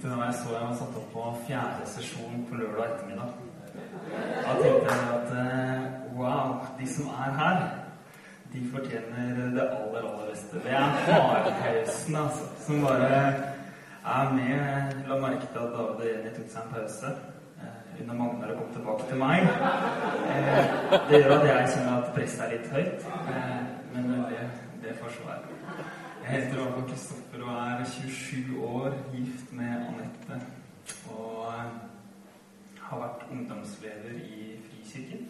tenkte da jeg så jeg var satt opp på fjerde sesjon på lørdag ettermiddag Da tenkte jeg at eh, wow, de som er her, de fortjener det aller, aller beste. Det er hardpausen, altså, som bare er med. Jeg La merke til at David og Jenny tok seg en pause eh, under Magnar og kom tilbake til meg. Eh, det gjør at jeg kjenner at presset er litt høyt, men det, det forsvarer. Jeg heter i Kristoffer og er 27 år, gift med Anette. Og eh, har vært ungdomsleder i Frikirken.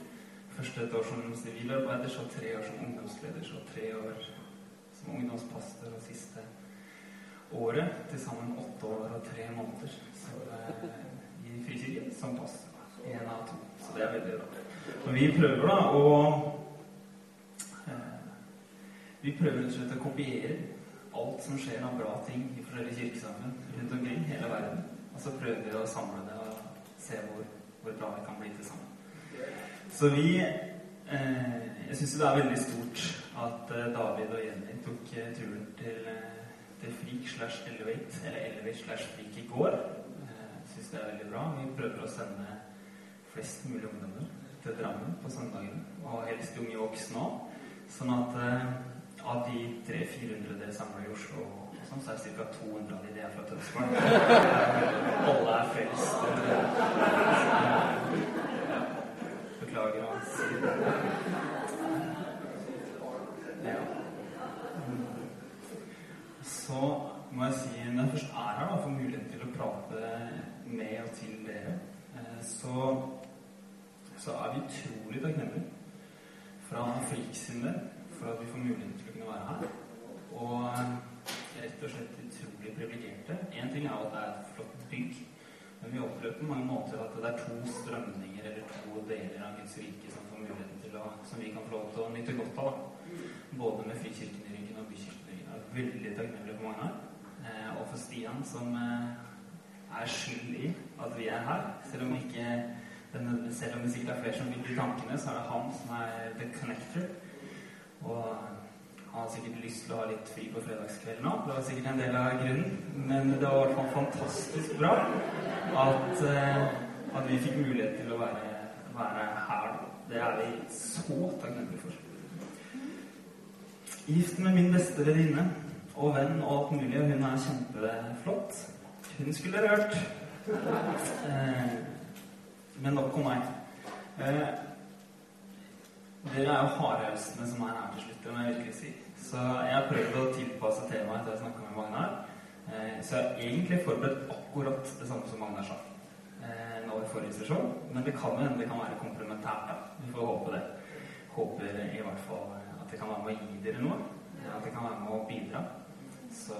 Først et år som sivilarbeider, så tre år som ungdomsleder, så tre år som ungdomspastor og siste året. Til sammen åtte år og tre måneder så, eh, i Frikirken som pastor. Én av to. Så det er veldig bra. Og vi prøver da å eh, Vi prøver rett og slett å kopiere alt som skjer av bra ting i forskjellige kirkesamfunn rundt omkring hele verden. Og så prøver vi å samle det og se hvor, hvor bra vi kan bli til sammen. Så vi eh, Jeg syns det er veldig stort at eh, David og Jenny tok eh, turen til, eh, til Frik slash Elevate, eller Elevate slash Frik i går. Eh, Jeg syns det er veldig bra. Vi prøver å sende flest mulig ungdommer til Drammen på søndagen, og helst unge voksne òg. Sånn at eh, av de 300-400 dere samler i Oslo, sånn, så er det ca. 200 av de det er fra Tønsberg. Alle er frelst. Ja. Beklager det. Ja. Så må jeg si, når jeg først er her da, får muligheten til å prate med og til dere, eh, så, så er vi utrolig takknemlige fra Frik sin del for at vi får muligheten til å kunne være her. Og eh, rett og slett utrolig privilegerte. Én ting er at det er et flott bygg, men vi opplever på mange måter at det er to strømninger eller to deler av Guds rike som får muligheten til å, som vi kan få lov til å nyte godt av. Både med Frikirken i ryggen og Bykirken i ryggen. Jeg er veldig takknemlig for mange her. Eh, og for Stian, som eh, er skyld i at vi er her. Selv om, ikke, selv om det sikkert er flere som vil bli tankene, så er det han som er the connector. Og han har sikkert lyst til å ha litt fri på fredagskvelden òg. Det var sikkert en del av grunnen. Men det var i hvert fall fantastisk bra at, eh, at vi fikk mulighet til å være, være her. Det er vi så takknemlige for. Gift med min beste venninne og venn og alt mulig, hun er kjempeflott. Hun skulle dere hørt. Eh, men nok om meg. Eh, dere er jo hardhausene som er her til slutt, må jeg virkelig si. Så jeg har prøvd å tilpasse temaet til jeg snakka med Magnar. Eh, så jeg har egentlig forberedt akkurat det samme som Magnar sa eh, nå i forrige sesjon. Men det kan jo hende det kan være komplementært. da. Vi får håpe det. Håper i hvert fall at det kan være med å gi dere noe. At det kan være med å bidra. Så,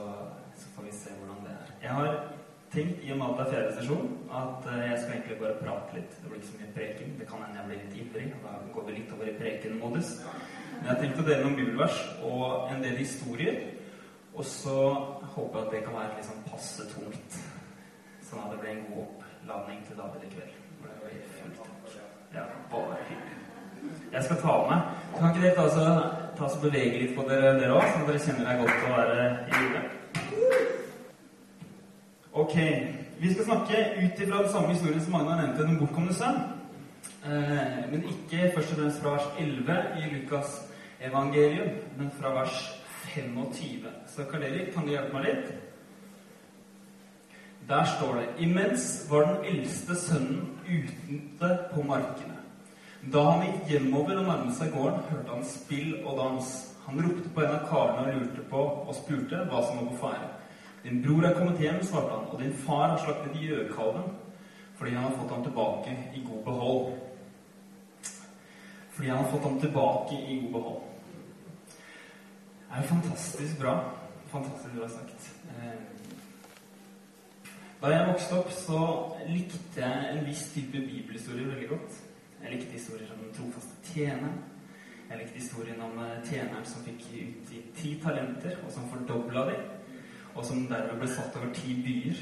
så får vi se hvordan det er. Jeg har tenkt, i og med at det er fjerde sesjon, at eh, jeg skal egentlig bare prate litt. Det blir ikke så mye preking. Det kan hende jeg blir litt ivrig, og da går vi litt over i prekenmodus. Men jeg tenkte å dele noen bibelvers og en del historier. Og så håper jeg at det kan være litt sånn passe tungt. Sånn at det blir en god oppladning til David i kveld. For det blir fullt. Ja, bare hyggelig. Jeg skal ta av meg. Kan ikke dere ta så, ta så bevege litt på dere dere òg, sånn dere kjenner det er godt å være i jordet? Ok. Vi skal snakke ut ifra den samme historien som Magna nevnte, Den bortkomne sønn. Eh, men ikke først og fremst fra vers 11 i Lukas evangelium, men fra vers 25. Så Karl Erik, kan du hjelpe meg litt? Der står det Imens var den eldste sønnen ute på markene. Da han gikk hjemover og nærmet seg gården, hørte han spill og dans. Han ropte på en av karene og lurte på og spurte hva som var på ferde. Din bror er kommet hjem, svarte han, og din far har slaktet gjøkalven fordi han har fått ham tilbake i god behold. Fordi han har fått ham tilbake i god behold. Det er jo fantastisk bra. Fantastisk bra sagt. Eh, Da jeg vokste opp, så likte jeg en viss type bibelhistorie veldig godt. Jeg likte historier om den trofaste tjeneren. Jeg likte historien om eh, tjeneren som fikk utgitt ti talenter, og som fordobla dem, og som derved ble satt over ti byer.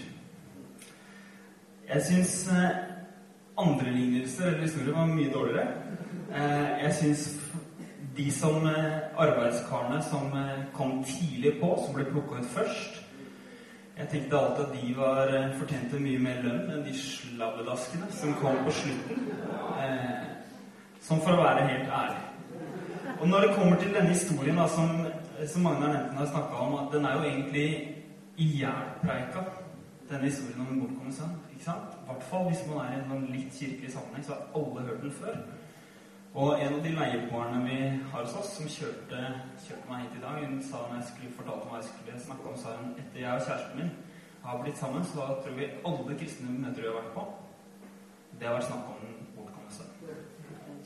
Jeg syns eh, andre lignelser eller historier var mye dårligere. Eh, jeg syns de som eh, arbeidskarene som kom tidlig på, som ble plukka ut først Jeg tenkte alltid at de var fortjente mye mer lønn enn de slabbedaskene som kom på slutten. Sånn for å være helt ærlig. Og når det kommer til denne historien da, som, som Magnar Nenten har om, at den er jo egentlig ihjelpreika, denne historien om en bortkommen sønn. ikke sant? I hvert fall hvis man er i en sånn litt kirkelig sammenheng, så har alle hørt den før. Og en av de leieboerne vi har hos oss, som kjørte, kjørte meg hit i dag, hun sa når jeg skulle fortalte meg jeg skulle snakke om, sa hun etter jeg og kjæresten min har blitt sammen, så da tror vi alle kristne møter vi har vært på, det har vært snakk om den bortkomne sønn.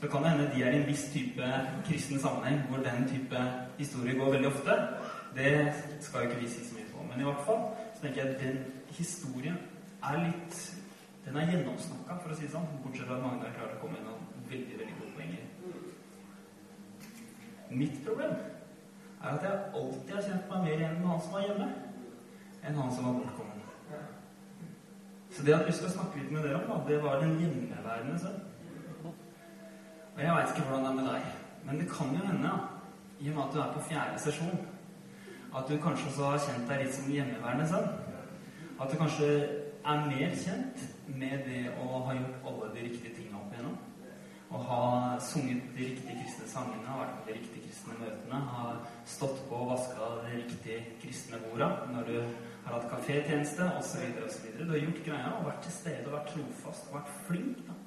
Så kan det hende de er i en viss type kristen sammenheng hvor den type historie går veldig ofte. Det skal jo ikke vi si så mye. Men i hvert fall så tenker jeg at den historien er litt Den er gjennomsnakka, for å si det sånn. Bortsett fra at mange har klart å komme med noen veldig veldig gode poenger. Mitt problem er at jeg alltid har kjent meg mer igjen med han som var hjemme, enn han som var bortkommen. Så det lyst til å snakke litt med dere om, det var den hjemmeværende sønn. Og jeg veit ikke hvordan det er med deg, men det kan jo hende, ja, i og med at du er på fjerde sesjon, at du kanskje også har kjent deg litt som hjemmeværende sønn. At du kanskje er mer kjent med det å ha gjort alle de riktige tingene opp igjennom. Å ha sunget de riktige kristne sangene, ha vært på de riktige kristne møtene, ha stått på og vaska de riktige kristne borda når du har hatt kafétjeneste osv. osv. Du har gjort greia og vært til stede og vært trofast og vært flink. da.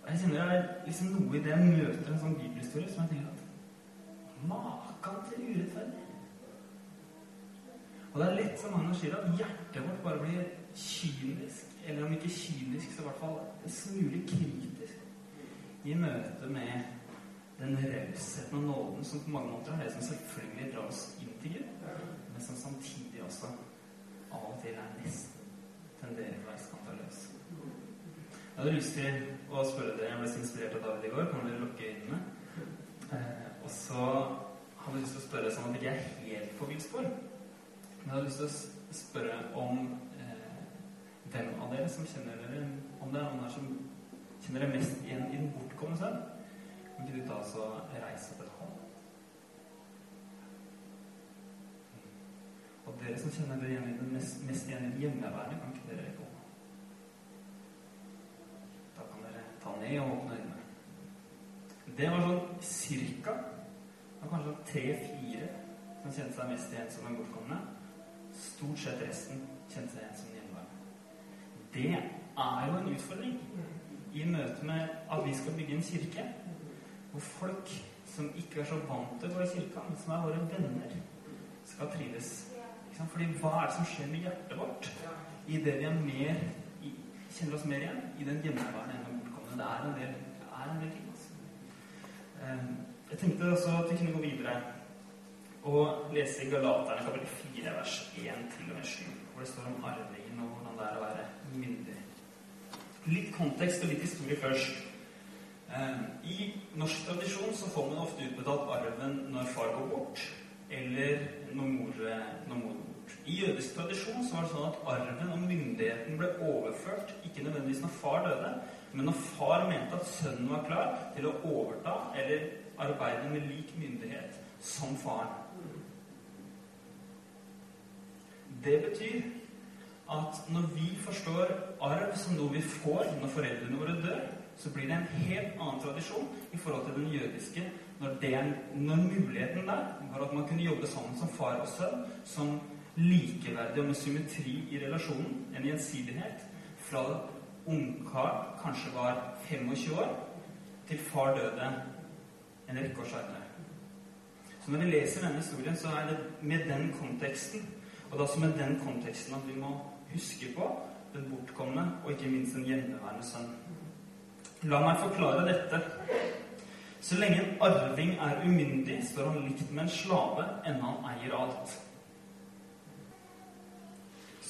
Og jeg kjenner det er liksom noe i det jeg møter en sånn bibelhistorie som jeg tenker at Makan det urettferdig. Og det er lett, som Magnus sier, at hjertet vårt bare blir kynisk. Eller om ikke kynisk, så i hvert fall en smule kritisk i møte med den rausheten og nåden som på mange måter er det som selvfølgelig drar oss inn til Gud, men som samtidig også av og til er nesten tenderer til å være skandaløs. Jeg hadde lyst til å spørre dere, jeg ble så inspirert av David i går, kan dere lukke øynene? Eh, og så hadde lyst til å spørre sånn at jeg er helt på villspor. Men jeg hadde lyst til å spørre om eh, hvem av dere som kjenner dere Om det er noen her som kjenner dere mest igjen i den bortkomne sønn. Kan ikke du oss og reise opp et hånd? Og dere som kjenner dere igjen i den mest, mest igjen i hjemmeværende, kan ikke dere hånda? Da kan dere ta ned og åpne øynene. Det var sånn cirka var kanskje tre-fire som kjente seg mest igjen som en bortkomne. Stort sett resten kjente seg igjen som hjemmeværende. Det er jo en utfordring i møte med at vi skal bygge en kirke hvor folk som ikke er så vant til å gå i kirka, men som er våre venner, skal trives. Fordi hva er det som skjer med hjertet vårt i det vi er mer i, kjenner oss mer igjen i den hjemmeværende enn den bortkomne? Det er en del, det er en del ting. Altså. Um, jeg tenkte også at vi kunne gå videre og lese Galaterne kapittel 4, vers 1 til og med 7, hvor det står om arvingen og hvordan det er å være myndig. Litt kontekst og litt historie først. I norsk tradisjon så får man ofte utbetalt arven når far går bort, eller når mor, når mor går bort. I jødisk tradisjon så var det sånn at arven og myndigheten ble overført ikke nødvendigvis når far døde, men når far mente at sønnen var klar til å overta eller arbeide med lik myndighet som faren. Det betyr at når vi forstår arv som noe vi får når foreldrene våre dør, så blir det en helt annen tradisjon i forhold til den jødiske når, den, når muligheten der var at man kunne jobbe sammen som far og sønn, som likeverdig og med symmetri i relasjonen, en gjensidighet, fra ungkar kanskje var 25 år, til far døde en rekke år senere. Så når vi leser denne historien, så er det med den konteksten, og det er også med den konteksten at vi må huske på den bortkomne og ikke minst den hjemmeværende sønn. La meg forklare dette. Så lenge en arving er umyndig, står han likt med en slave, enn han eier alt.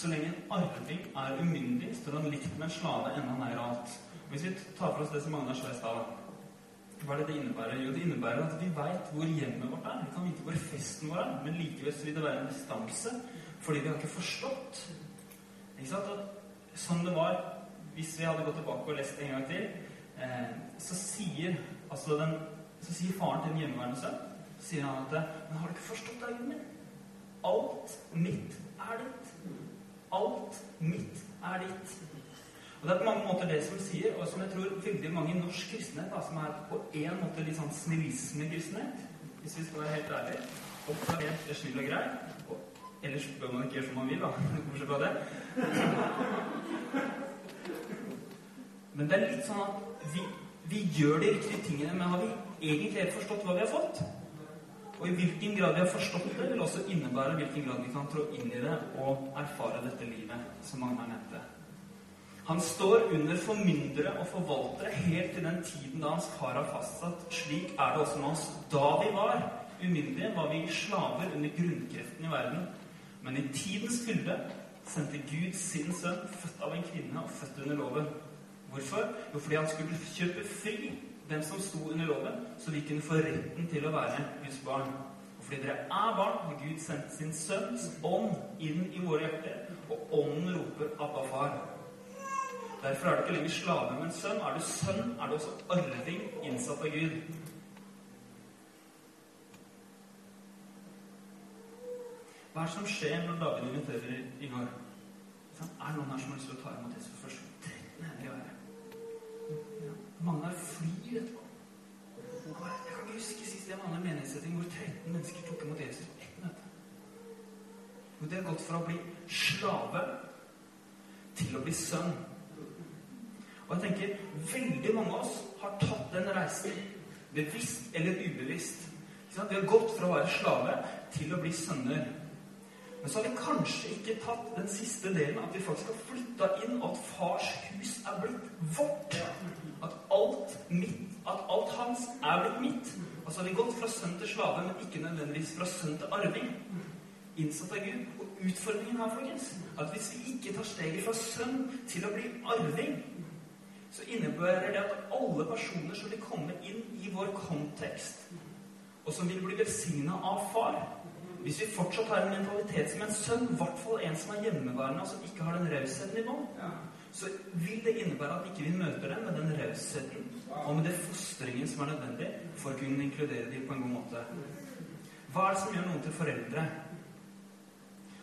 Så lenge en arving er umyndig, står han likt med en slave, enda han eier alt. Hvis vi tar for oss det som Magnar sa i hva er det det innebærer? Jo, det innebærer at vi veit hvor hjemmet vårt er. Vi kan vite hvor festen vår er, men likevel så vil det være en distanse fordi vi har ikke forstått. Ikke sant? At sånn det var hvis vi hadde gått tilbake og lest en gang til, eh, så sier altså den, så sier faren til den hjemmeværende sønn sier han at Men har du ikke forstått arven min? alt mitt er ditt. Alt mitt er ditt. Og Det er på mange måter det som sier, og som jeg tror veldig mange i norsk kristenhet, da, som er på en måte litt sånn snillisme-kristenhet, hvis vi skal være helt ærlige, opptatt helt snill og grei, og ellers bør man ikke gjøre som man vil, da, bortsett fra det. Men det er litt sånn at vi, vi gjør de riktige tingene, men har vi egentlig helt forstått hva vi har fått? Og i hvilken grad vi har forstått det, vil også innebære hvilken grad vi kan trå inn i det og erfare dette livet, som Magnar nevnte. Han står under formyndere og forvaltere helt til den tiden da hans far har fastsatt. Slik er det også med oss. Da vi var umyndige, var vi slaver under grunnkreften i verden. Men i tidens fylde sendte Gud sin sønn, født av en kvinne og født under loven. Hvorfor? Jo, fordi han skulle kjøpe fri dem som sto under loven, så vi kunne få retten til å være Guds barn. Og fordi dere er barn, har Gud sendt sin sønns ånd inn i våre hjerter, og ånden roper 'Abba, far'. Derfor er du ikke lenger slave, men sønn. Er du sønn, er du også arving innsatt av Gud. Hva er det som skjer når David inviterer Inger? Er det noen her som har lyst til å ta imot Jesus Mange har flyr etterpå. Jeg kan ikke huske sist jeg en menighetssetting hvor 13 mennesker tok imot Jesus på ett møte. Hvor de har gått fra å bli slave til å bli sønn. Og jeg tenker veldig mange av oss har tatt den reisen, bevisst eller ubevisst. Vi har gått fra å være slave til å bli sønner. Men så har vi kanskje ikke tatt den siste delen, at vi faktisk har flytta inn, og at fars hus er blitt vårt. At alt mitt, at alt hans er blitt mitt. Og så har vi gått fra sønn til slave, men ikke nødvendigvis fra sønn til arving. Innsatt av Gud. Og utfordringen her, folkens, at hvis vi ikke tar steget fra sønn til å bli arving, så innebærer det at alle personer som vil komme inn i vår kontekst, og som vil bli velsigna av far, hvis vi fortsatt har en mentalitet som en sønn, i hvert fall en som er hjemmeværende, og som ikke har den rausheten i bånn, så vil det innebære at ikke vi møter dem med den rausheten og med det fostringen som er nødvendig for å kunne inkludere dem på en god måte. Hva er det som gjør noen til foreldre?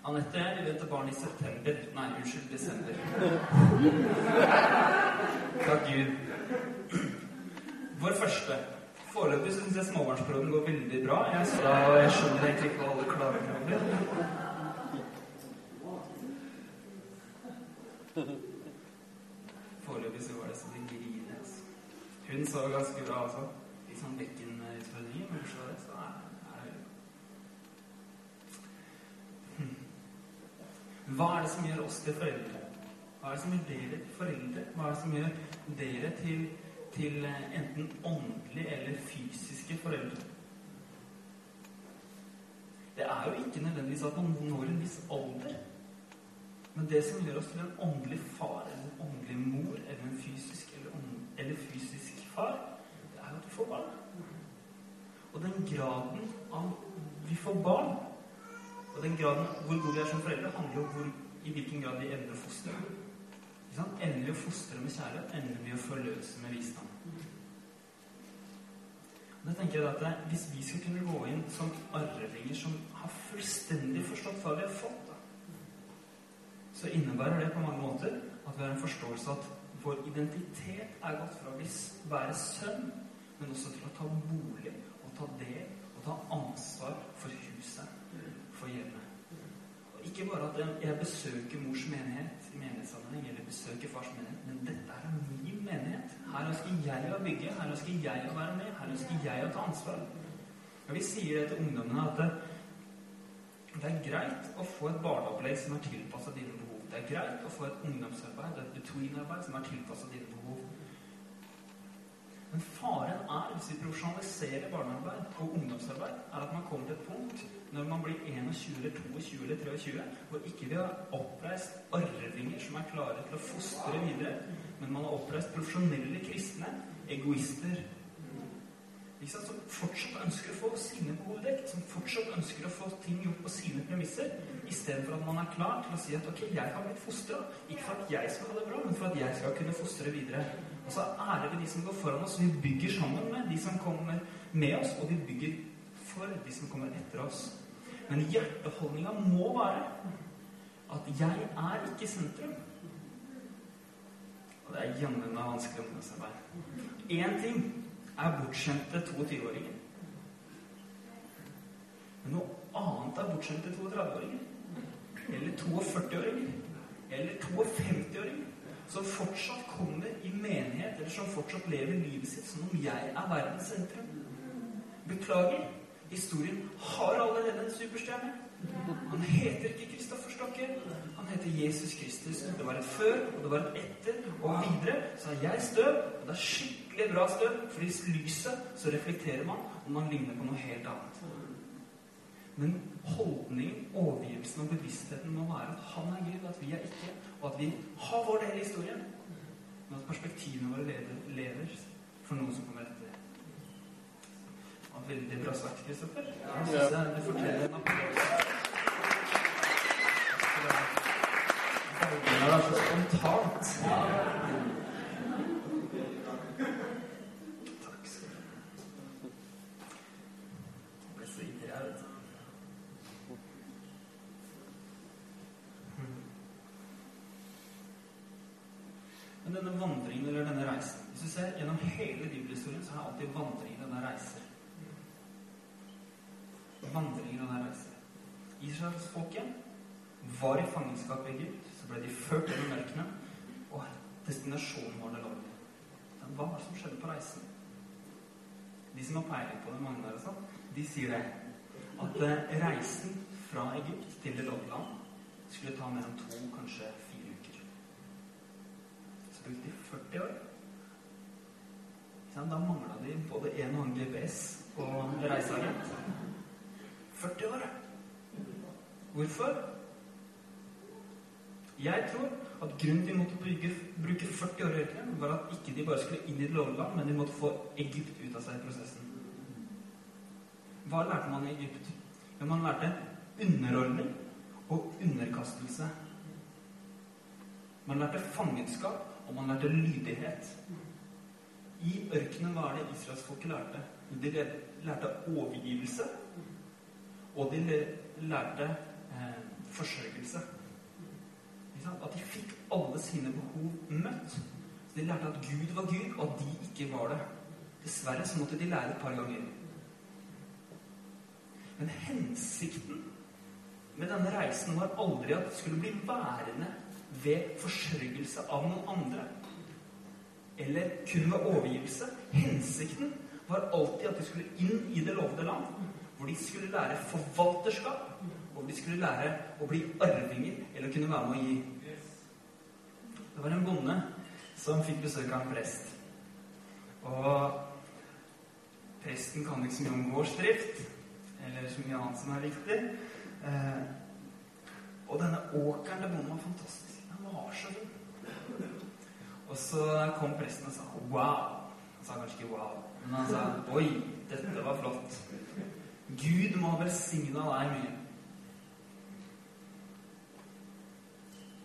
Anette, vi venter barn i september. Nei, unnskyld, desember. Takk Gud. Vår første Foreløpig syns jeg småbarnsperioden går veldig bra. Jeg, så jeg skjønner egentlig ikke hva alle klager over. Foreløpig så var det så de griner. Altså. Hun så ganske bra også. Litt sånn bekkenutfordringer, men så det, så er, det. Hva er det som gjør oss til foreldre? Hva er det som gjør dere til foreldre? Hva er det som gjør dere til til eh, enten åndelige eller fysiske foreldre. Det er jo ikke nødvendigvis at man når en viss alder. Men det som gjør oss til en åndelig far eller en åndelig mor eller en fysisk eller, eller fysisk far, det er jo at vi får barn. Og den graden av vi får barn, og den graden hvor gode vi er som foreldre, handler om hvor, i hvilken grad vi evner å Evner vi å fostre med kjærlighet? endelig vi å forløse med visdom? Da tenker jeg at Hvis vi skal kunne gå inn som arvinger som har fullstendig forstått hva vi har fått, da, så innebærer det på mange måter at vi har en forståelse at vår identitet er gått fra å være sønn, men også til å ta bolig og ta del og ta ansvar for huset, for hjemmet. Og ikke bare at jeg besøker mors menighet, menighetssammenheng eller besøke fars menighet, men dette er min menighet. Her ønsker jeg å bygge, her ønsker jeg å være med, her ønsker jeg å ta ansvar. Og Vi sier det til ungdommene at det, det er greit å få et barneopplegg som er tilpassa dine behov. Det er greit å få et ungdomsarbeid, et between-arbeid, som er tilpassa dine behov. Men faren er, hvis vi profesjonaliserer barnearbeid og ungdomsarbeid, er at man kommer til et punkt når man blir 21 eller 22 eller 23, hvor ikke vi har oppreist arvinger som er klare til å fostre videre, men man har oppreist profesjonelle kristne, egoister, som fortsatt ønsker å få sine behov dekket, som fortsatt ønsker å få ting gjort på sine premisser, istedenfor at man er klar til å si at ok, jeg har blitt fostra, ikke for at jeg skal ha det bra, men for at jeg skal kunne fostre videre. Og så ærer vi de som går foran oss, vi bygger sammen med de som kommer med oss, og vi bygger for de som kommer etter oss. Men hjerteholdninga må være at jeg er ikke sentrum. Og det er jammen meg vanskelig ungdomsarbeid. Én ting er bortskjemte 22-åringer. Men noe annet er bortskjemte 32-åringer. Eller 42-åringer. Eller 52-åringer. Som fortsatt kommer i menighet, eller som fortsatt lever livet sitt som om jeg er verdens sentrum. Beklager. Historien har allerede en superstjerne. Han heter ikke Kristoffer Stokke. Han heter Jesus Kristus. Det var et før, og det var et etter, og videre så er jeg støv. Og det er skikkelig bra støv, for i lyset så reflekterer man, og man ligner på noe helt annet. Men holdningen, overgivelsen og bevisstheten må være at han er Gud, at vi er ikke, og at vi har vår del i historien. Men at perspektivene våre lever, lever for noen som kommer etter. Det veldig bra sagt, Kristoffer. Jeg synes jeg det fortjener en applaus. Det er spontant. Takk skal du ha. Jeg ble så ivrig her, vet du. Men denne vandringen, eller denne reisen Hvis du ser gjennom hele bibelhistorien, så er det alltid vandringen der reiser. Vandringen der reiser. Israelsfolket var i fangenskap i Egypt. Så ble de ført gjennom mørkene. og destinasjonen var det lovlige. Men hva var det som skjedde på reisen? De som har peiling på det, Magnar og sånn, de sier det. At eh, reisen fra Egypt til det lovlige land skulle ta mellom to, kanskje. Så i 40 år. Da mangla de både en og annen GPS og reiseagent. 40 år. Hvorfor? Jeg tror at grunnen til de måtte bygge, bruke 40 år i ørkenen, var at ikke de bare skulle inn i det lovlige land, men de måtte få Egypt ut av seg i prosessen. Hva lærte man i Egypt? Jo, man lærte underordning og underkastelse. Man lærte fangenskap, og man lærte lydighet. I ørkenen var det israelsfolket lærte. De lærte overgivelse, og de lærte eh, forsørgelse. At de fikk alle sine behov møtt. Så De lærte at Gud var Gud, og at de ikke var det. Dessverre så måtte de lære et par ganger. Men hensikten med denne reisen var aldri at det skulle bli værende ved forsørgelse av noen andre. Eller kun ved overgivelse. Hensikten var alltid at de skulle inn i det lovede land, hvor de skulle lære forvalterskap, hvor de skulle lære å bli arvinger, eller kunne være med å gi. Det var en bonde som fikk besøk av en prest. Og presten kan ikke så mye om gårdsdrift, eller så mye annet som er viktig. Eh, og denne åkeren til bonden var fantastisk. Så fin. Og så kom presten og sa 'wow'. Han sa kanskje ikke 'wow', men han sa 'oi, dette var flott'. Gud må ha velsigna deg mye.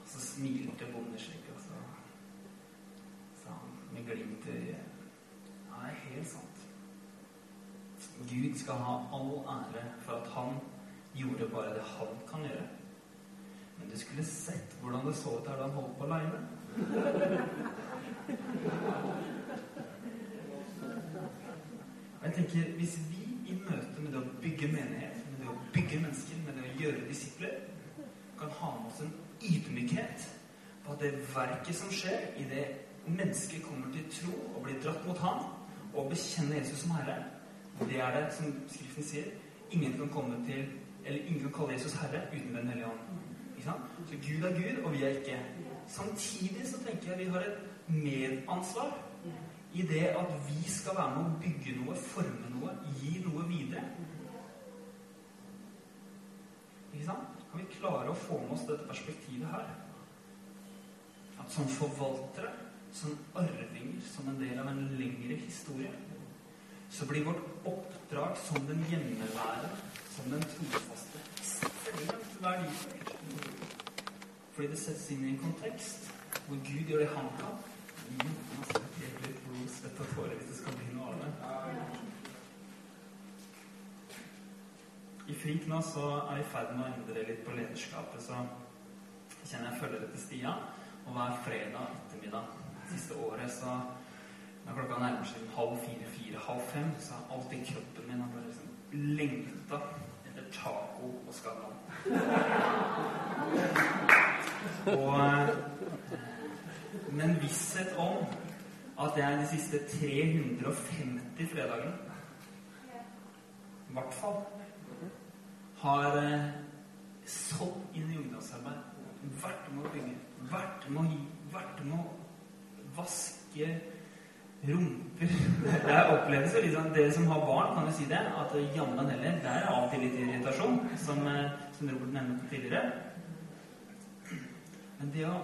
Og så smilte bonden og så sa han med glimt i øyet Ja, det er helt sant. Gud skal ha all ære for at han gjorde bare det han kan gjøre. Men du skulle sett hvordan det så ut her da han holdt på aleine. Jeg tenker, Hvis vi i møte med det å bygge menighet, med det å bygge mennesker, med det å gjøre disipler, kan ha med oss en ydmykhet på at det verket som skjer i det mennesket kommer til tro og blir dratt mot ham og bekjenner Jesus som Herre, det er det som Skriften sier. Ingen kan komme til eller ingen kan kalle Jesus Herre uten Den hellige ånd. Ikke sant? Så Gud er Gud, og vi er ikke. Samtidig så tenker jeg vi har et medansvar i det at vi skal være med å bygge noe, forme noe, gi noe videre. Ikke sant? Kan vi klare å få med oss dette perspektivet her? At som forvaltere, som arvinger, som en del av en lengre historie, så blir vårt oppdrag som den hjemmeværende, som den trofaste, ekstremt verdifullt. Fordi det settes inn i en kontekst hvor Gud gjør det han kan. I Frik nå så er vi i ferd med å endre litt på lederskapet. Så kjenner jeg følger etter Stia. Og hver fredag ettermiddag siste året så når klokka nærmer seg halv fire, fire, halv fem, så har alltid kroppen min bare liksom lengta etter taco og Skavlan. og Men visshet om at jeg de siste 350 fredagene i hvert fall har eh, sådd inn i ungdomsarbeid. Vært med å bygge, vært med å gi, vært med å vaske rumper. Det oppleves jo litt sånn Dere som har barn, kan jo si det. At jammen heller, det er av og til litt irritasjon, som, eh, som Robert nevnte tidligere. Men det å,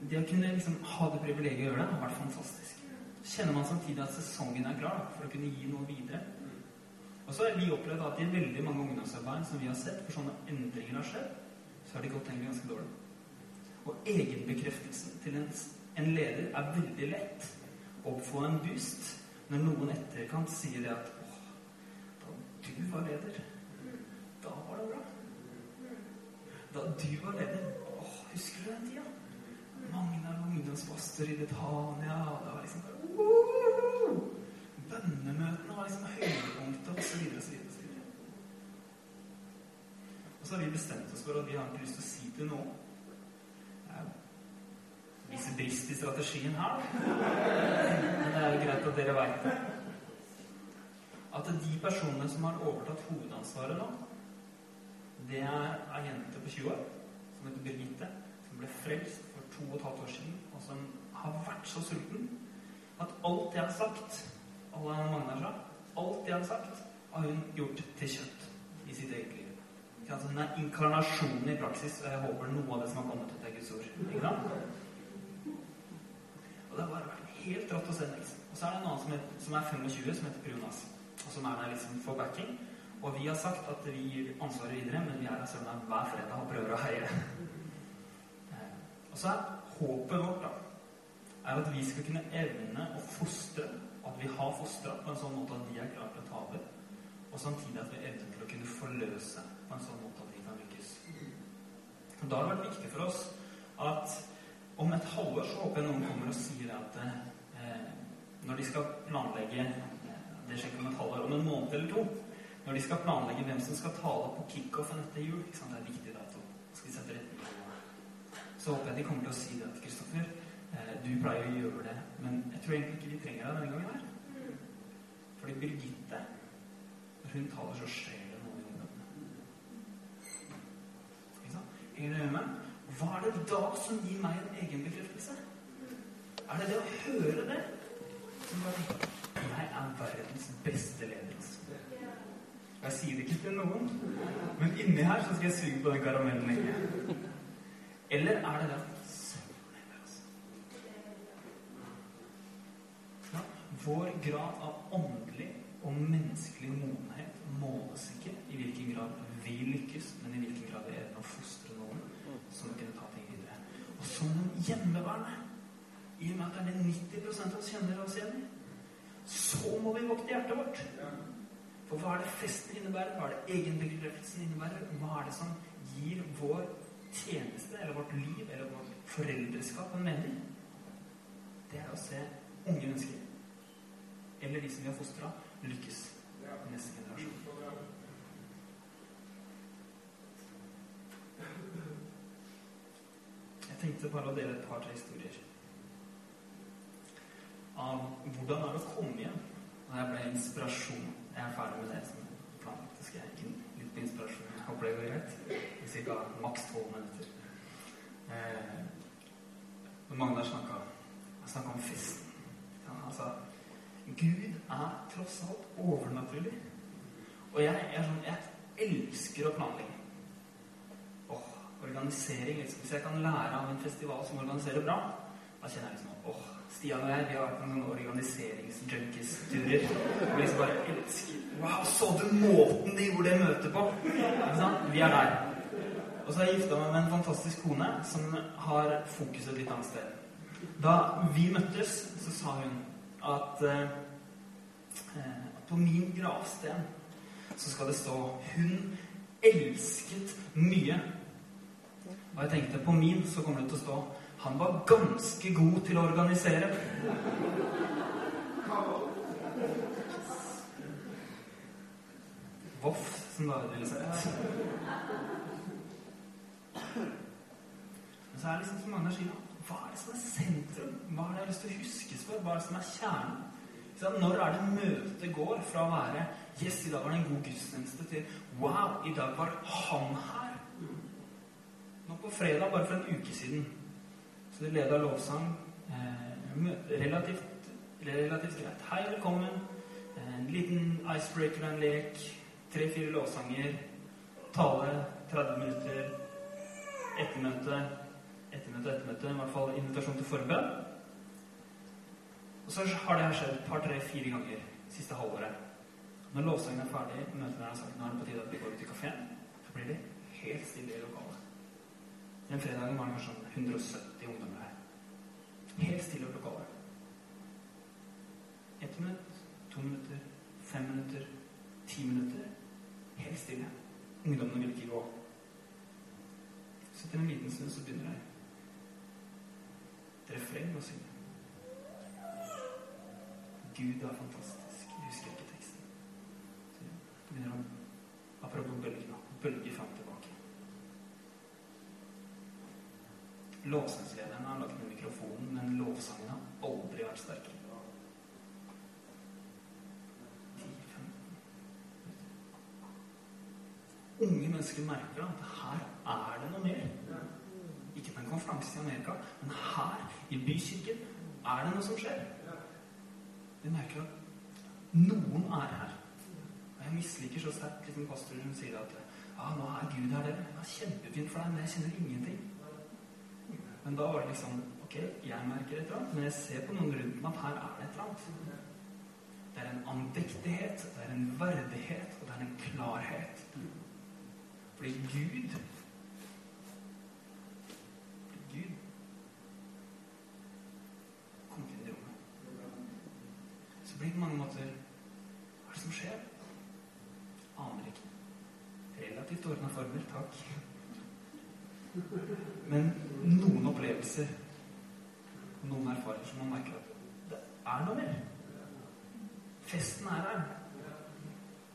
det å kunne liksom ha det privilegiet å gjøre det, har vært fantastisk. Kjenner man samtidig at sesongen er klar for å kunne gi noe videre. Og så har vi opplevd at i veldig mange ungdomsarbeid som vi har sett, for sånne endringer har skjedd, så har de gått egentlig ganske dårlig. Og egenbekreftelsen til en, en leder er veldig lett å få en boost når noen etterkant sier det at åh, da du var leder, da var det bra. Da du var leder åh, Husker du den tida? Magnar var ungdomspastor i Betania. Det var liksom bare Bønnemøtene var liksom høydepunktet, og så videre Og så videre. Og så har vi bestemt oss for at vi har ikke lyst til å si til noen Visse brist i strategien her. Men det er jo greit at dere veit det. At de personene som har overtatt hovedansvaret nå, det er ei jente på 20 år som heter Birgitte, som ble frelst for to og et halvt år siden, og som har vært så sulten at alt jeg har sagt alle Magnar sa, alt jeg har sagt, har hun gjort til kjøtt i sitt eget liv. Altså, den er inkarnasjonen i praksis, og jeg håper noe av det som har kommet ut, er Guds ord. Ikke sant? Og det har bare vært helt rått å se. Liksom. Og så er det en annen som er, som er 25, som heter Per. Og som er der liksom for backing. Og vi har sagt at vi gir ansvaret videre, men vi er der søndag hver fredag og prøver å heie. Eh, og så er håpet vårt da, er at vi skal kunne evne å fostre, at vi har fostra på en sånn måte at de er klare til å ta over, og samtidig at vi evner til å kunne forløse på en sånn måte at de kan lykkes. Da har det vært viktig for oss at om et halvår så håper jeg noen kommer og sier at eh, når de skal planlegge Det skjer ikke om et halvår, om en måned eller to. Når de skal planlegge hvem som skal tale på kickoffen etter jul ikke sant? Det er viktig dato. Skal de sette retning Så håper jeg de kommer til å si det at Kristoffer, eh, du pleier å gjøre det, men jeg tror egentlig ikke vi trenger deg denne gangen her. Fordi Birgitte, når hun taler, så skjer det noe i ungdommene. Henger dere med? Hva er det da som gir meg en egenbekreftelse? Er det det å høre det som bare Jeg er verdens beste leder. Jeg sier det ikke til noen, men inni her så skal jeg suge på den karamellen lenge. Eller er det det ja, Vår grad av åndelig og menneskelig modenhet måles ikke i hvilken grad vi lykkes, men i hvilken grad vi evner å fostre noen som kunne ta ting videre. Og som hjemmeværende, i og med at det er det 90 av oss kjenner oss igjen i, så må vi vokte hjertet vårt. For hva er det festen innebærer? Hva er det egenbekreftelsen innebærer? Hva er det som gir vår tjeneste, eller vårt liv, eller vårt foreldreskap en mening? Det er å se unge mennesker, eller de som vi har fostra, lykkes i neste generasjon. Tenkte bare å dele et par-tre historier av hvordan er det å komme hjem Og jeg ble inspirasjon. Jeg er ferdig med det som planlagt. Skal jeg inn litt på inspirasjon. Jeg håper det går greit. I ca. maks tolv minutter. Eh, Magnar snakka om festen. Han sa Gud er tross alt overnaturlig. Og jeg, jeg, sånn, jeg elsker å planlegge. Organisering. Hvis jeg kan lære av en festival som organiserer bra, da kjenner jeg liksom åh, Stian og jeg vi har vært på noen organiseringsjunkies-turer. Og liksom bare elsker Wow, så du måten de gjorde det møtet på? Ikke sant? Vi er der. Og så har jeg gifta meg med en fantastisk kone som har fokuset litt annet sted. Da vi møttes, så sa hun at eh, på min gravsten så skal det stå 'Hun elsket mye. Og jeg tenkte på min så kommer det til å stå han var ganske god til å organisere. Voff, som da ville sett. Men så er det liksom som Magnar sier, hva er det som er sentrum? Hva er det jeg har lyst til å huskes for? Hva er det som er kjernen? Så når er det møtet går fra å være Yes, i dag var det en god gudstjeneste til Wow, i dag var han her. Nå på fredag, bare for en uke siden, så du leda lovsang. Eh, relativt, relativt greit. Hei, velkommen. En liten icebreaker og en lek. Tre-fire lovsanger. Tale 30 minutter. Ettermøte. Ettermøte, ettermøte. I hvert fall invitasjon til forbønn. Og så har det her skjedd et par, tre, fire ganger siste halvåret. Når lovsangen er ferdig, møtene er sagt nå er det på tide at vi går ut i kafeen, så blir det helt stille i lokalet. Den fredagen var det kanskje sånn 170 ungdommer her. Helt stille og lokale. Ett minutt, to minutter, fem minutter, ti minutter. Helt stille. Ungdommene vil ikke gå. Så etter en liten stund så begynner det et refreng å synge. Gud er fantastisk. Jeg husker ikke teksten. Så det begynner han Apropos bølgene. bølger fant og tilbake. Lovsangslederen har lagt ned mikrofonen, men lovsangen har aldri vært sterkere. Unge mennesker merker at her er det noe mer. Ikke på en konferanse i Amerika, men her i bykirken er det noe som skjer. Vi merker at noen er her. Og jeg misliker så sterkt liksom pastoren sier at ja, nå er Gud her, dere. Er kjempefint for deg, men jeg kjenner ingenting. Men da var det liksom Ok, jeg merker et eller annet, men jeg ser på noen rundt meg at her er det et eller annet. Det er en andektighet, det er en verdighet, og det er en klarhet. Fordi Gud Fordi Gud kom inn i rommet. Så blir det på mange måter Hva er det som skjer? Aner ikke. Relativt ordna former, takk. Men noen opplevelser, noen erfaringer som man merker at det er noe mer. Festen er her.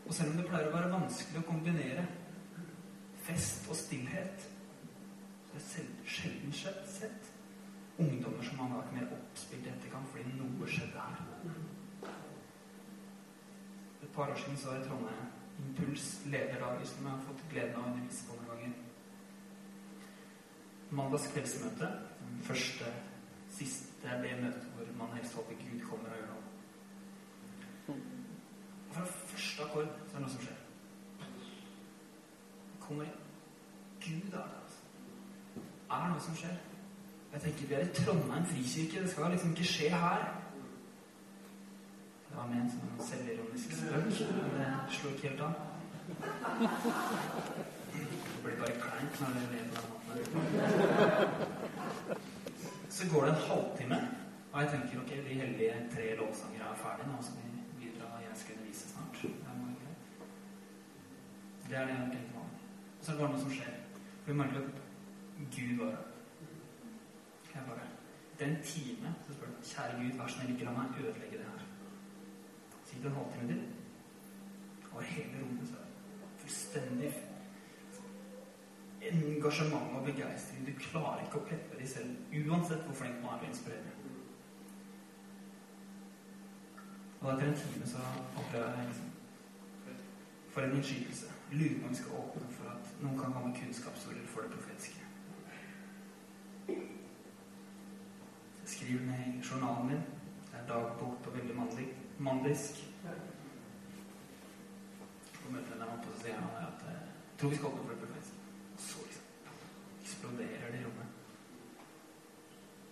Og selv om det pleier å være vanskelig å kombinere fest og stillhet, så er det selv, sjelden sett ungdommer som har vært mer oppspilt i etterkant fordi noe skjedde her. Et par år siden så var jeg i Trondheim Impuls lederdager som jeg har fått gleden av å undervise på noen ganger. Mandags kveldsmøte. Første, siste det møtet hvor man helst håper Gud kommer og gjør noe. Og fra første akkord så er det noe som skjer. Kommer. Gud er det? altså. Er det noe som skjer? Jeg tenker Vi er i Trondheim frikirke. Det skal liksom ikke skje her. Det var ment som en selvironisk spøk, men det slo ikke helt an. Det blir bare kleint når det lever måten. Så går det en halvtime, og jeg tenker ok, de heldige tre lovsangere er ferdige. Nå vi videre, og jeg skal undervise snart. Det er det jeg har tenkt. Og så er det bare noe som skjer. For vi merker at Gud var her. Jeg bare Den time så spør du kjære Gud, vær snill, ikke la meg ødelegge det her. Det en halvtime til. Og hele rommet så fullstendig engasjement og begeistring. Du klarer ikke å peppe deg selv, uansett hvor flink man er til å inspirere. Og etter en time så opplever jeg liksom For en innskytelse. Lurer på om skal åpne for at noen kan komme kunnskapsord for det profetiske. Skriv ned i journalen min. Det er dagbok på veldig mannlig, mandisk. På en der på så av han at jeg tror vi skal åpne for det profetiske. Så eksploderer det rommet.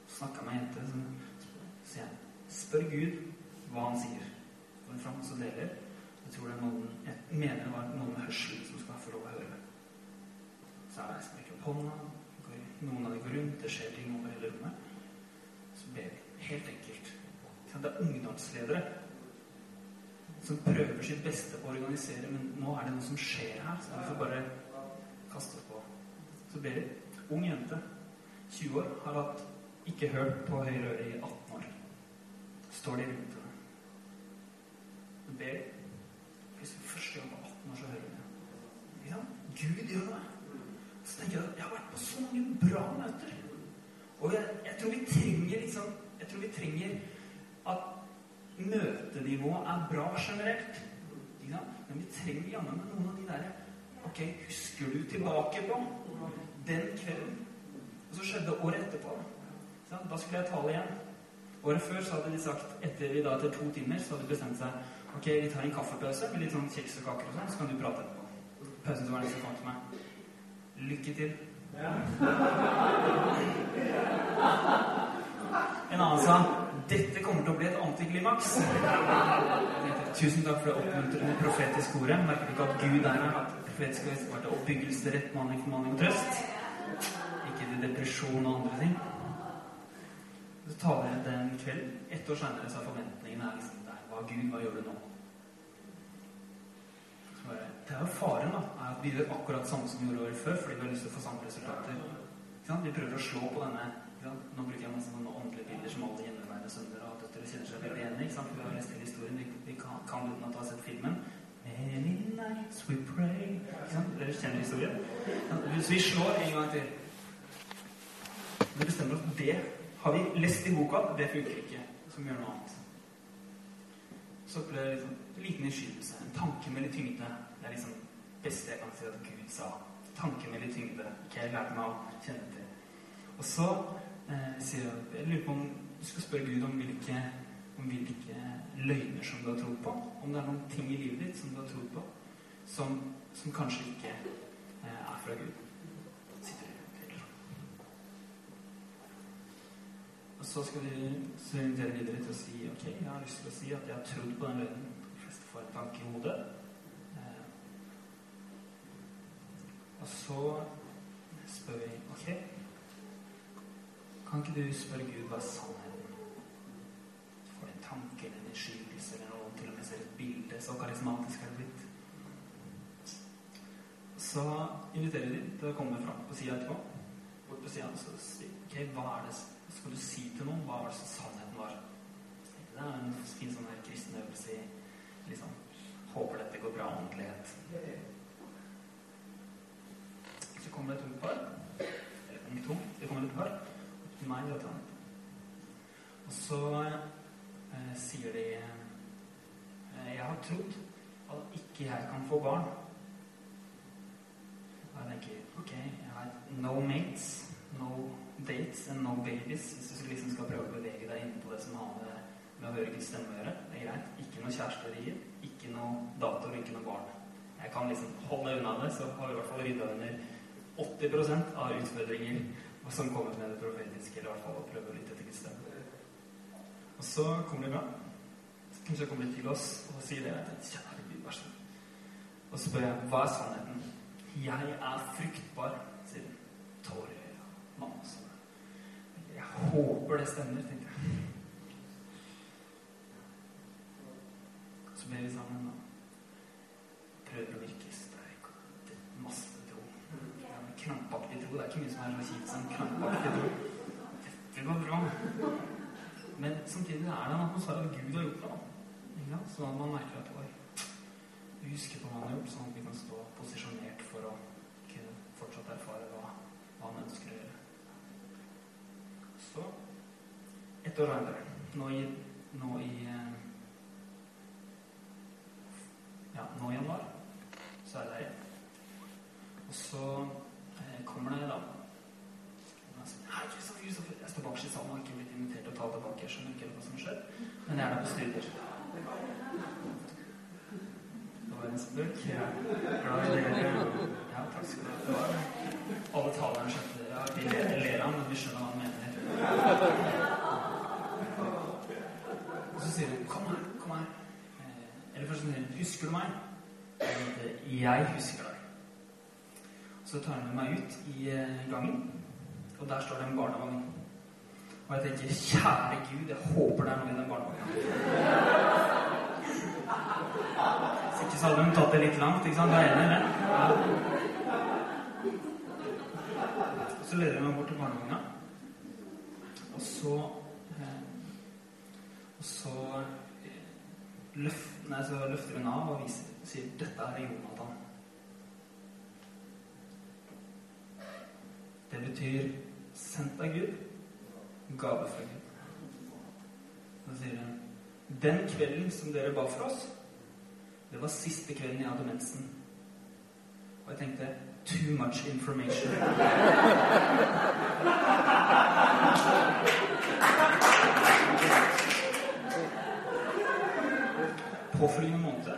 Snakka med ei jente som sier Spør Gud hva han sier. Går fram og deler. Jeg tror det er noen Jeg mener det var noen med hørsel som skal få lov å høre. Så jeg som rekker opp hånda. Noen av dem går rundt. Det skjer ting over hele rommet. Så ber vi. Helt enkelt. Det er ungdomsledere som prøver sitt beste på å organisere, men nå er det noe som skjer her. Så vi får bare kaste oss på. Så ber vi. Ung jente, 20 år, har hatt ikke hørt på høyre øre i 18 år. Står de rundt henne. Hun ber Hvis hun første gang på 18 år så hører hun det. Ja, Gud gjør det. Så tenker jeg at jeg har vært på så mange bra møter. Og jeg, jeg tror vi trenger liksom Jeg tror vi trenger at møtenivået er bra generelt. Men vi trenger jammen noen av de derre Ok, husker du tilbake på den kvelden? Og så skjedde året etterpå. Sånn? Da skulle jeg tale igjen. Året før så hadde de sagt etter, da, etter to timer så hadde de bestemt seg Ok, vi tar en kaffepause med litt sånn kjeks og kaker og sånn, så kan du prate etterpå. Pausen som var det som kom til meg. Lykke til. En annen sa dette kommer til å bli et antiklimaks. Tusen takk for det oppmuntrende profetiske ordet. Merker du ikke at Gud er her? At profetiske ord var til oppbyggelse, rettmaning, formaning og trøst? Ikke til depresjon og andre ting. Så taler jeg den kvelden. Ett år seinere så er forventningene er liksom der. Hva Gud, hva gjør du nå? Det er jo faren, da. er at Vi gjør akkurat samme som vi gjorde året før fordi vi har lyst til å få samme resultater. Vi prøver å slå på denne Nå bruker jeg masse sånne åndelige bilder som alle hjemmeværende sønner og døtre kjenner seg veldig igjen i. Vi har lest hele historien. Vi, vi kan, kan uten at du har sett filmen. Many nights we pray. Dere kjenner historien? Så vi slår en gang til. Vi bestemmer oss det har vi lest i boka. Det funker ikke. Så vi gjør noe annet. Så opplever jeg liksom, en liten innskytelse. En tanke med litt tyngde. Det er liksom beste jeg kan si at Gud sa. Tanke med litt tyngde. Ikke jeg lærte meg å kjenne til. Og så eh, sier jeg Jeg lurer på om du skal spørre Gud om hvilke, om hvilke løgner som du har trodd på. Om det er noen ting i livet ditt som du har trodd på, som, som kanskje ikke eh, er fra Gud. Og så skal vi invitere videre til å si ok, jeg har lyst til å si at jeg har trodd på den løgnen. De fleste får en tanke i hodet. Eh, og så spør vi ok Kan ikke du spørre Gud hva er sannheten? Får eller eller noe til og med ser et bilde. Så karismatisk er det blitt. Så inviterer vi til å komme fram på sida etterpå. Bort på sida og si ok, hva er det skal du si til noen hva var det som sannheten var. Det er en fin sånn her kristen øvelse i liksom Håper dette går bra åndelighet. Så kommer det et ungt par. Eller ungt ung. Det kommer et par til meg. Vet Og så sier de eh, Jeg har trodd at ikke jeg kan få barn. Og jeg tenker ok, jeg har no mates, no dates and no babies. Hvis du liksom skal prøve å bevege deg inn på det som har med, med å høre Guds stemme å gjøre. Det er greit. Ikke noe kjæresterier, ikke noe datoer, ikke noe barn. Jeg kan liksom holde unna det, så har vi i hvert fall rydda under 80% av utfordringer som kommer med det profetiske, eller i hvert fall å prøve å lytte til Guds stemme. Og så kommer de bra. Så kommer de til oss og sier det. Kjære Gud, vær så. Og så spør jeg hva er sannheten. Jeg er fruktbar, sier hun. Tårer i øya. Mamma sa. Jeg håper det stemmer, tenkte jeg. Så ber vi sammen og prøver å virke sterk og masse tro. Ja, krampaktig tro. Det er ikke mye som er så kjipt som krampaktig tro. Dette går bra. Men samtidig er det en atmosfære at Gud har gjort det. Ja, sånn at man merker at oi, vi husker på hva han har gjort, sånn at vi kan stå posisjonert for å kunne fortsatt erfare hva, hva han ønsker å gjøre. Så ett år senere, nå i, nå i Ja, nå i januar, så er det der. Og så eh, kommer det da Jeg står bakerst i salen og har ikke blitt invitert til å ta tilbake. Jeg skjønner ikke hva som skjer, men jeg er der på studier. Det var en spøk. Dere. Ja, takk skal du ha. Alle talerne skjønte det. Ja, vi ler, av men vi skjønner hva han mener. Og så sier hun 'Kom her, kom her'. Eller først sier hun 'Husker du meg?' Jeg husker deg. Så tar hun meg ut i gangen, og der står det en barnevogn. Og jeg tenker 'Kjære Gud, jeg håper det er noe i den barnevogna'. Hvis ikke så hadde de tatt det litt langt, ikke sant? Du er enig i det? Ja. Så leder de meg bort til barnevogna. Og så eh, Og så løft, nei, så løfter hun av og viser, sier 'Dette er Jonathan'. Det betyr 'sendt av Gud', gave fra Gud. Så sier hun 'Den kvelden som dere ba for oss, det var siste kvelden jeg hadde mensen'. Og jeg tenkte Too much information. Påfølgende måned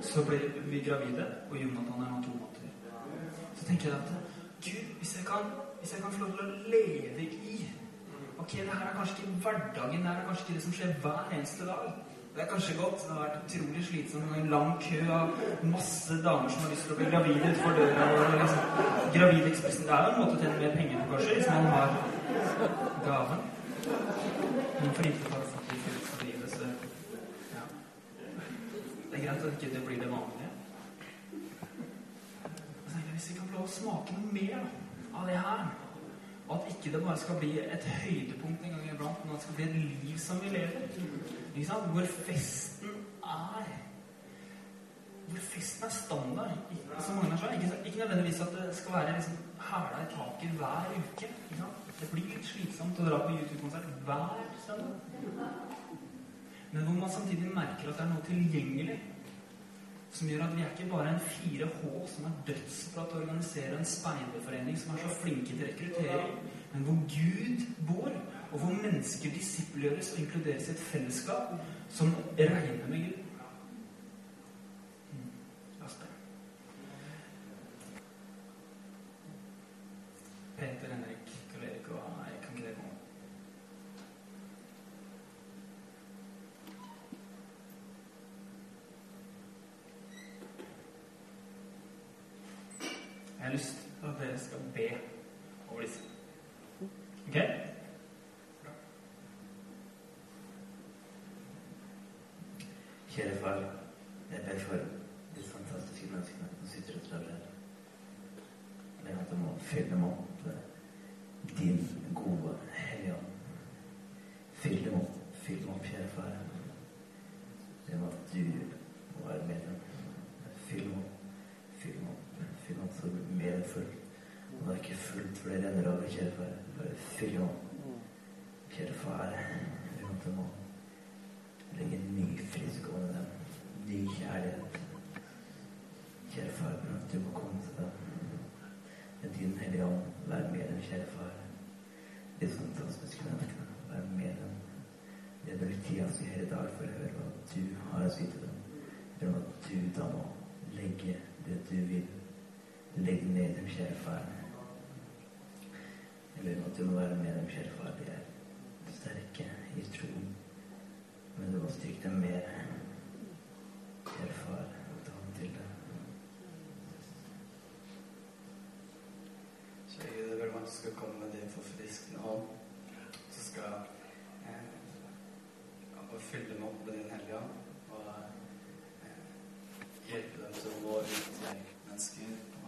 så ble vi gravide, og Jonathan er nå to måneder. Så tenker jeg at Gud, hvis jeg kan, hvis jeg kan få lov til å leve i Ok, det her er kanskje ikke hverdagen, det er kanskje ikke det som skjer hver eneste dag. Det er kanskje godt. Det har vært utrolig slitsomt med en lang kø av masse damer som har lyst til å bli gravide utenfor døra. Liksom, Gravidekspressen Det er jo en måte å tjene mer penger på, kanskje, hvis man har gaven. Men for ikke å få fullt livet, så ja. Det er greit at ikke det blir det vanlige. Hvis vi kan få lov å smake noe mer av det her og at ikke det bare skal bli et høydepunkt en gang iblant, men at det skal bli et liv som vi lever. Ikke sant? Hvor festen er Hvor festen er standard. Som Magnar sa. Ikke, ikke nødvendigvis at det skal være liksom hæla i taket hver uke. Ikke sant? Det blir litt slitsomt å dra på YouTube-konsert hver søndag. Men hvor man samtidig merker at det er noe tilgjengelig som gjør at vi er ikke bare en 4H som er dødsbra til å organisere en speiderforening som er så flinke til rekruttering, men hvor Gud bor, og hvor mennesker disippelgjøres og inkluderes i et fellesskap som regner med Gud. Mm. Peter, Henrik, Karl Erik og Nei, kan ikke dere komme? Jeg har lyst til at dere skal be over disse. Ok? Kjære far, jeg ber for disse fantastiske menneskene som sitter og står her. Jeg ber at du må fylle dem opp med din gode Hellige Ånd. Fyll dem opp, fyll dem opp, kjære far. Jeg ber at du må være med dem. Fyll dem opp, fyll dem opp, fyll dem opp så det blir mer fullt. Og det for det renner over, kjære far. Bare fyll om. Kjære far, Vi du må legge en ny frisk over dem. Ny kjærlighet. Kjære far, at du må komme til dem. Med din hellige ånd, vær med dem, kjære far. Disse fantastiske menneskene, vær med dem. Jeg bruker tida si her i dag for å høre hva du har å si til dem. Ber at du da må legge det du vil. Legg ned dem, kjære far. Om at du må være med dem, selv for at De er sterke i troen. Men du må styrke dem mer. Kjære far, ta ham til deg. Så jeg jeg ber om at du skal komme med din forfriskende ånd. Så skal eh, og fylle dem opp med din hellige ånd. Og eh, hjelpe dem til å gå ut til mennesker.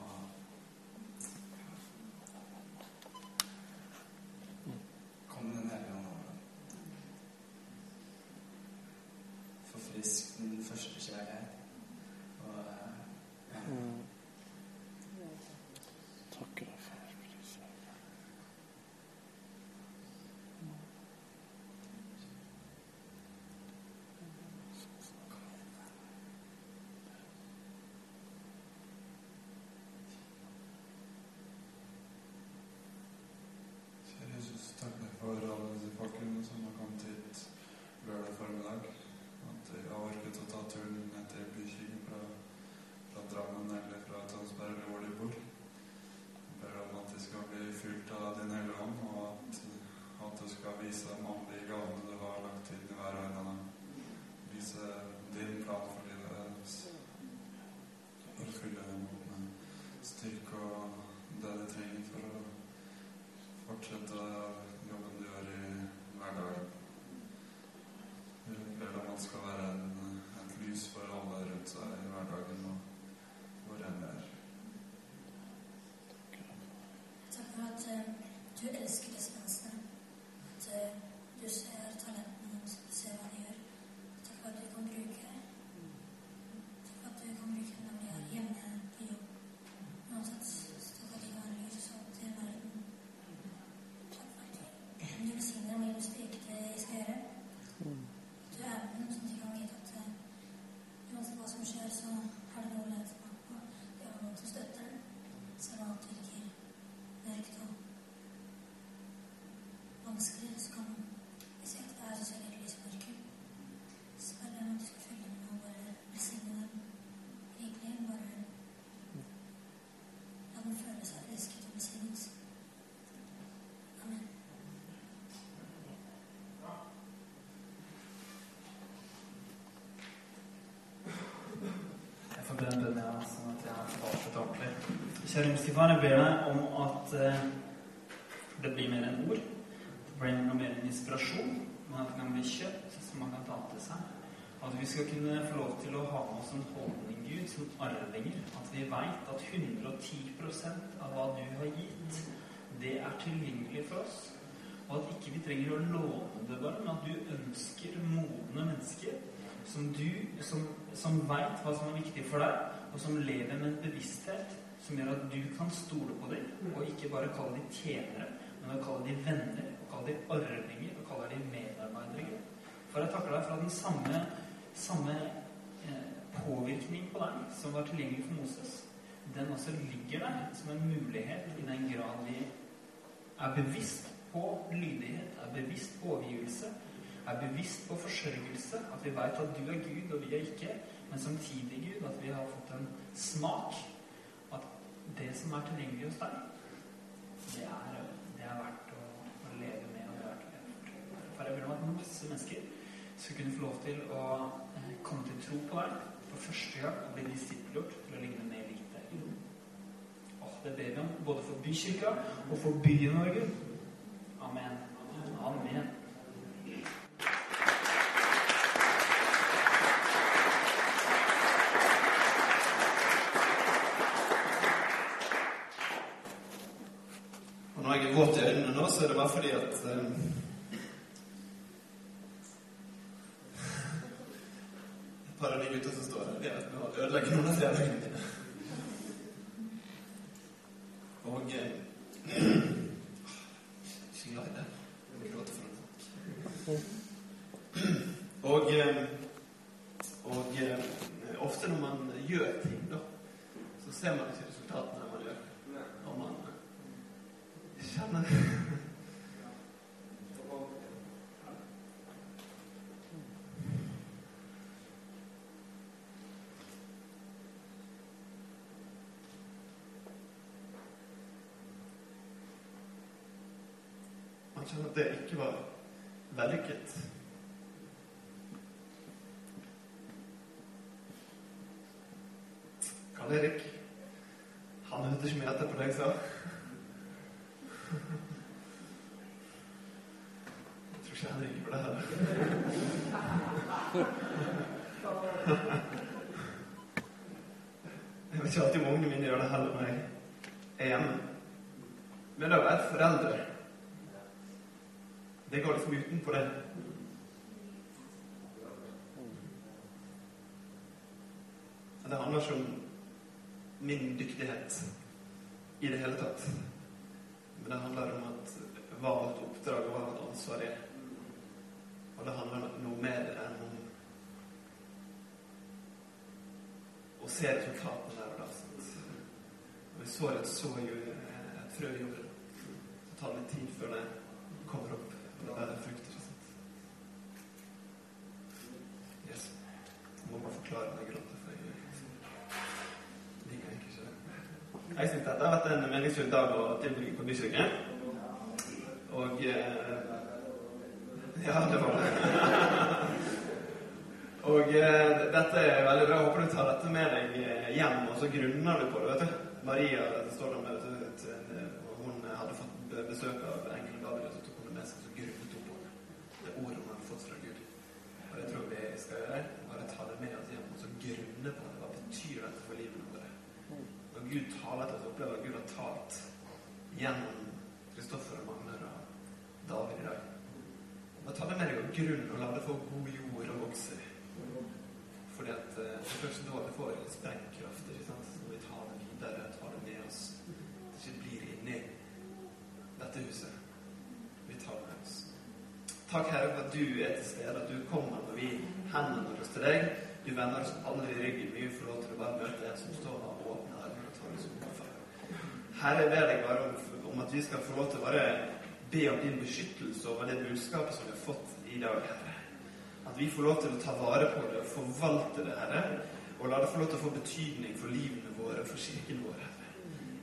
الاسكرين himmelske Far, jeg ber deg om at eh, det blir mer enn ord. Det blir noe mer enn inspirasjon, men at det kan bli kjøtt som man kan ta til seg. At vi skal kunne få lov til å ha med oss en holdning, Gud, som arvinger. At vi veit at 110% av hva du har gitt, det er tilgjengelig for oss. Og at ikke vi trenger å låne det bare, men at du ønsker modne mennesker som du, som, som veit hva som er viktig for deg, og som lever med en bevissthet som gjør at du kan stole på dem, og ikke bare kalle dem tjenere, men å kalle dem venner, og kalle dem arvinger, og kalle dem medarbeidere. For jeg takker deg for at den samme, samme eh, påvirkning på deg som var tilgjengelig for Moses, den også ligger der som en mulighet i den grad vi er bevisst på lydighet, er bevisst på overgivelse, er bevisst på forsørgelse, at vi vet at du er Gud og vi er ikke, men samtidig, Gud, at vi har fått en smak. Det som er tilgjengelig hos deg, det er, det er verdt å, å leve med. og det er verdt for. Jeg vil at masse mennesker skal kunne få lov til å eh, komme til tro på deg for første gang og bli disippelgjort til å ligne mer likt deg. Oh, det ber vi om både for bykirka og for byen Norge. Amen. Amen. Og når jeg er våt i fordi at eh, Et par av de gutta som står der, de vet nå ødelegger noen av fjellene mine. Og eh, Ikke glad i det. Jeg vil gråte for en Og, eh, og eh, ofte når man gjør ting, da, så ser man ikke resultatene når man gjør. Og man kjenner Man kjenner at det ikke var vellykket. Karl Erik, han hørte ikke mye etter på det jeg sa. Jeg tror ikke han ringer på det her. Jeg vet ikke alltid om ungene mine gjør det heller når jeg er hjemme. Men det å være foreldre, det går liksom utenpå det. Det handler ikke om min dyktighet i det hele tatt. Men det handler om at hva et oppdrag og hva et ansvar er. Og det handler om noe mer enn om å se resultatene der og da. Når vi sår et så frø i jorden, så tar det litt tid før det kommer opp og det bærer frukter. sant? Yes. Jeg må bare forklare når jeg gråter, for jeg liker egentlig ikke det. Jeg synes dette har vært en meningsfull dag å tilbringe på Bykirken. Og eh, Ja, det var det. og eh, dette er veldig bra. Jeg håper du tar dette med deg eh, hjem, og så grunner du på det. vet du. Maria det står der med, vet eh, hun hadde fått besøk av engelen Gabriel, så tok hun det med seg, så grunnet hun på det. Det ordet hun hadde fått fra Gud. Og det tror jeg vi skal gjøre. Bare ta det med oss hjem og så grunne på det. Hva betyr dette for livene våre? Når Gud taler til oss, opplever at Gud har talt gjennom Kristoffer og Magnar og David i dag. Da tar det med deg og grunn, og la det få god jord å vokse. Fordi at eh, det første først da det får sprengkraft, ikke sant? Når vi tar det videre, tar det med oss. Det ikke blir inni dette huset. Vi tar det med oss. Takk, Herre, for at du er til stede, at du kommer når vi henvender oss til deg. Du vender oss aldri ryggen. Vi får lov til å bare møte en som står der og. Herre, jeg ber deg bare om, om at vi skal få lov til å bare be om din beskyttelse over det budskapet som vi har fått i dag, Herre. At vi får lov til å ta vare på det og forvalte det, Herre. Og la det få lov til å få betydning for livene våre og for kirken vår, Herre.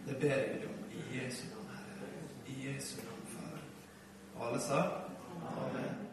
Det ber jeg deg om i Jesu navn, Herre. I Jesu navn, Far. Og alle sa amen.